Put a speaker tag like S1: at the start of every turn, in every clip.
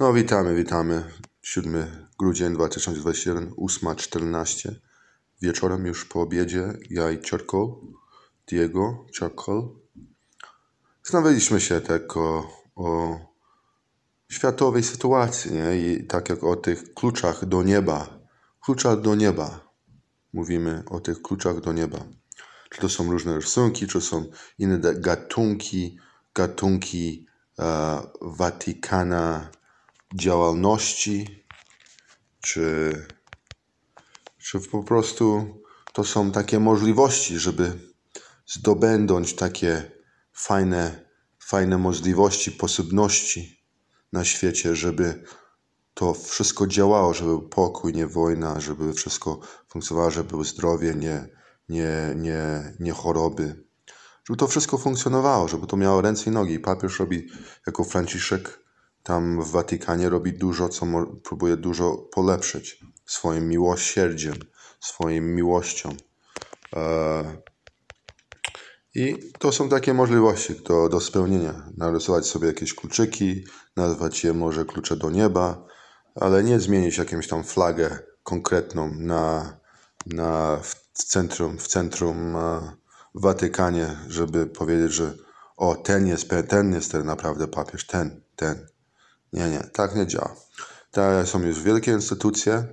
S1: No, witamy, witamy. 7 grudzień 2021, 8.14. Wieczorem już po obiedzie ja i Czerkol, Diego, Czerkol. Zastanawialiśmy się tak o, o światowej sytuacji, nie? I tak jak o tych kluczach do nieba. Kluczach do nieba. Mówimy o tych kluczach do nieba. Czy to są różne rysunki, czy są inne gatunki, gatunki e, Watykana, działalności, czy, czy po prostu to są takie możliwości, żeby zdobędą takie fajne, fajne możliwości, sposobności na świecie, żeby to wszystko działało, żeby był pokój, nie wojna, żeby wszystko funkcjonowało, żeby było zdrowie, nie, nie, nie, nie choroby. Żeby to wszystko funkcjonowało, żeby to miało ręce i nogi. Papież robi jako Franciszek tam w Watykanie robi dużo, co próbuje dużo polepszyć swoim miłosierdziem, swoją miłością. E, I to są takie możliwości do, do spełnienia. Narysować sobie jakieś kluczyki, nazwać je może klucze do nieba, ale nie zmienić jakąś tam flagę konkretną na, na, w centrum, w centrum e, w Watykanie, żeby powiedzieć, że o, ten jest, ten jest ten naprawdę papież, ten, ten. Nie, nie, tak nie działa. To są już wielkie instytucje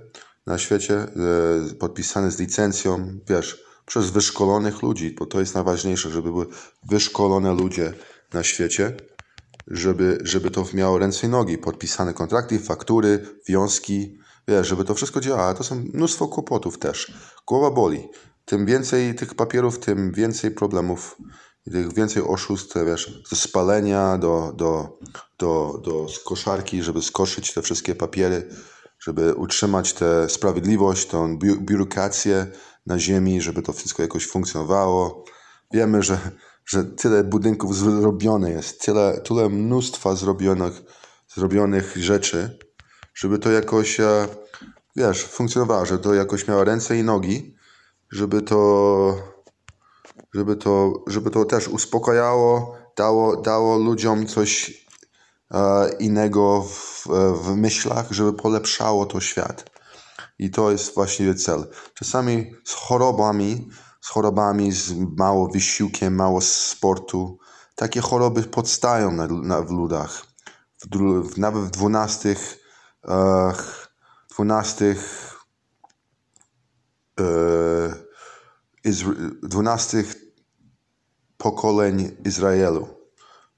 S1: na świecie, e, podpisane z licencją, wiesz, przez wyszkolonych ludzi, bo to jest najważniejsze, żeby były wyszkolone ludzie na świecie, żeby, żeby to miało ręce i nogi, podpisane kontrakty, faktury, wiązki, wiesz, żeby to wszystko działało. To są mnóstwo kłopotów też. Głowa boli. Tym więcej tych papierów, tym więcej problemów tych więcej oszustw, wiesz, ze spalenia do, do, do, do koszarki, żeby skoszyć te wszystkie papiery, żeby utrzymać tę sprawiedliwość, tą biurokrację na ziemi, żeby to wszystko jakoś funkcjonowało. Wiemy, że, że tyle budynków zrobione jest, tyle, tyle mnóstwa zrobionych, zrobionych rzeczy, żeby to jakoś, e, wiesz, funkcjonowało, żeby to jakoś miało ręce i nogi, żeby to żeby to, żeby to też uspokajało, dało, dało ludziom coś e, innego w, w myślach, żeby polepszało to świat. I to jest właściwie cel. Czasami z chorobami, z chorobami, z mało wysiłkiem, mało sportu, takie choroby podstają na, na, w ludach. W, nawet w dwunastych, e, dwunastych e, dwunastych pokoleń Izraelu.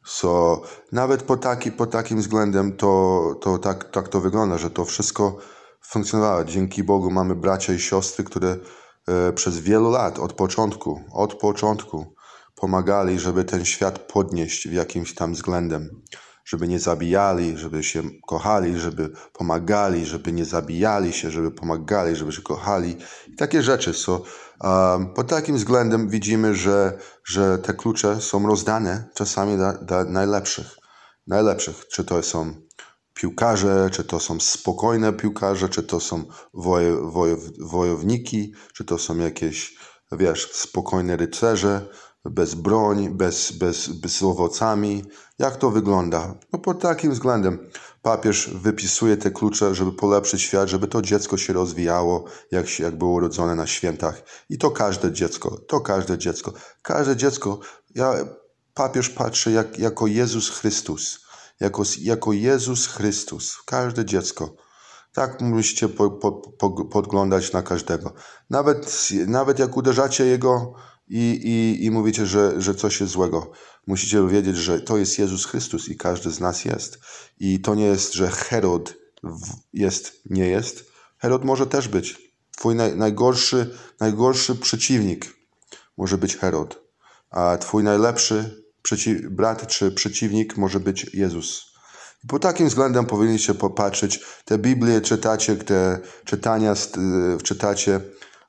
S1: So, nawet po, taki, po takim względem to, to tak, tak to wygląda, że to wszystko funkcjonowało. Dzięki Bogu mamy bracia i siostry, które e, przez wielu lat, od początku, od początku pomagali, żeby ten świat podnieść w jakimś tam względem żeby nie zabijali, żeby się kochali, żeby pomagali, żeby nie zabijali się, żeby pomagali, żeby się kochali. I takie rzeczy. So, um, pod takim względem widzimy, że, że te klucze są rozdane czasami dla, dla najlepszych. Najlepszych. Czy to są piłkarze, czy to są spokojne piłkarze, czy to są wojo, wojo, wojowniki, czy to są jakieś, wiesz, spokojne rycerze, bez broń, bez, bez, bez owocami. Jak to wygląda? No pod takim względem papież wypisuje te klucze, żeby polepszyć świat, żeby to dziecko się rozwijało, jak, się, jak było urodzone na świętach. I to każde dziecko, to każde dziecko. Każde dziecko, ja, papież patrzy jak, jako Jezus Chrystus. Jako, jako Jezus Chrystus. Każde dziecko. Tak musicie po, po, po, podglądać na każdego. Nawet, nawet jak uderzacie jego i, i, i mówicie, że, że coś jest złego. Musicie wiedzieć, że to jest Jezus Chrystus i każdy z nas jest. I to nie jest, że Herod jest, nie jest. Herod może też być. Twój naj, najgorszy, najgorszy przeciwnik może być Herod. A twój najlepszy przeciw, brat czy przeciwnik może być Jezus. Po takim względem powinniście popatrzeć. Te Biblię czytacie, te czytania czytacie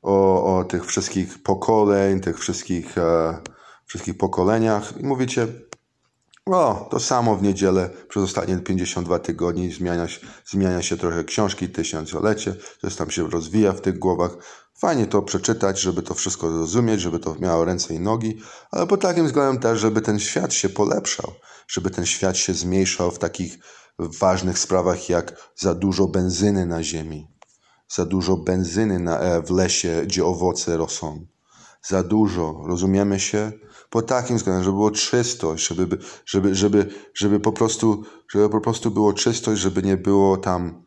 S1: o, o tych wszystkich pokoleń, tych wszystkich, e, wszystkich pokoleniach i mówicie, o, to samo w niedzielę przez ostatnie 52 tygodni zmienia się, zmienia się trochę książki, tysiąclecie, coś tam się rozwija w tych głowach. Fajnie to przeczytać, żeby to wszystko zrozumieć, żeby to miało ręce i nogi, ale pod takim względem też, żeby ten świat się polepszał, żeby ten świat się zmniejszał w takich ważnych sprawach jak za dużo benzyny na ziemi, za dużo benzyny na, e, w lesie, gdzie owoce rosną. Za dużo, rozumiemy się? Po takim względem, żeby było czystość, żeby, by- żeby, żeby, żeby, po prostu, żeby po prostu było czystość, żeby nie było tam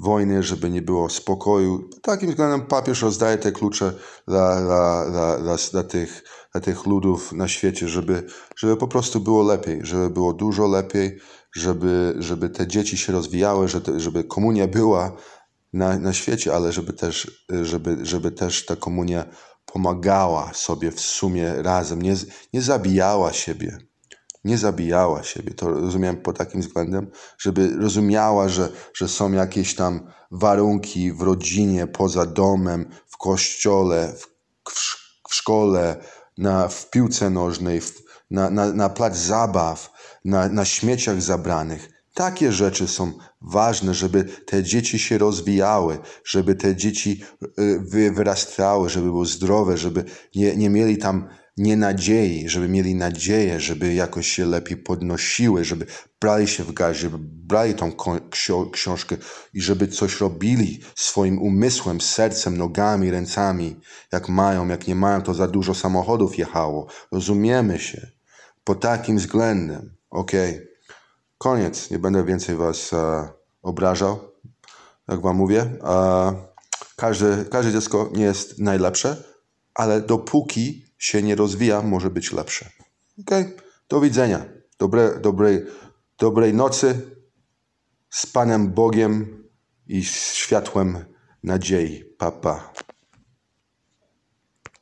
S1: wojny, żeby nie było spokoju. Takim względem papież rozdaje te klucze dla, dla, dla, dla, dla, tych, dla tych ludów na świecie, żeby, żeby po prostu było lepiej, żeby było dużo lepiej, żeby, żeby te dzieci się rozwijały, żeby, żeby komunia była na, na świecie, ale żeby też, żeby, żeby też ta komunia pomagała sobie w sumie razem, nie, nie zabijała siebie nie zabijała siebie. To rozumiem pod takim względem, żeby rozumiała, że, że są jakieś tam warunki w rodzinie, poza domem, w kościole, w, w, w szkole, na, w piłce nożnej, w, na, na, na plac zabaw, na, na śmieciach zabranych. Takie rzeczy są ważne, żeby te dzieci się rozwijały, żeby te dzieci y, wy- wyrastały, żeby były zdrowe, żeby nie, nie mieli tam nie nadziei, żeby mieli nadzieję, żeby jakoś się lepiej podnosiły, żeby brali się w garść, żeby brali tą książkę i żeby coś robili swoim umysłem, sercem, nogami, ręcami, jak mają, jak nie mają, to za dużo samochodów jechało. Rozumiemy się. Pod takim względem. Okej. Koniec. Nie będę więcej was e, obrażał, jak wam mówię. E, każde, każde dziecko nie jest najlepsze, ale dopóki się nie rozwija, może być lepsze. Okej? Do widzenia. Dobre, dobrej, dobrej nocy z Panem Bogiem i światłem nadziei. Papa. Pa.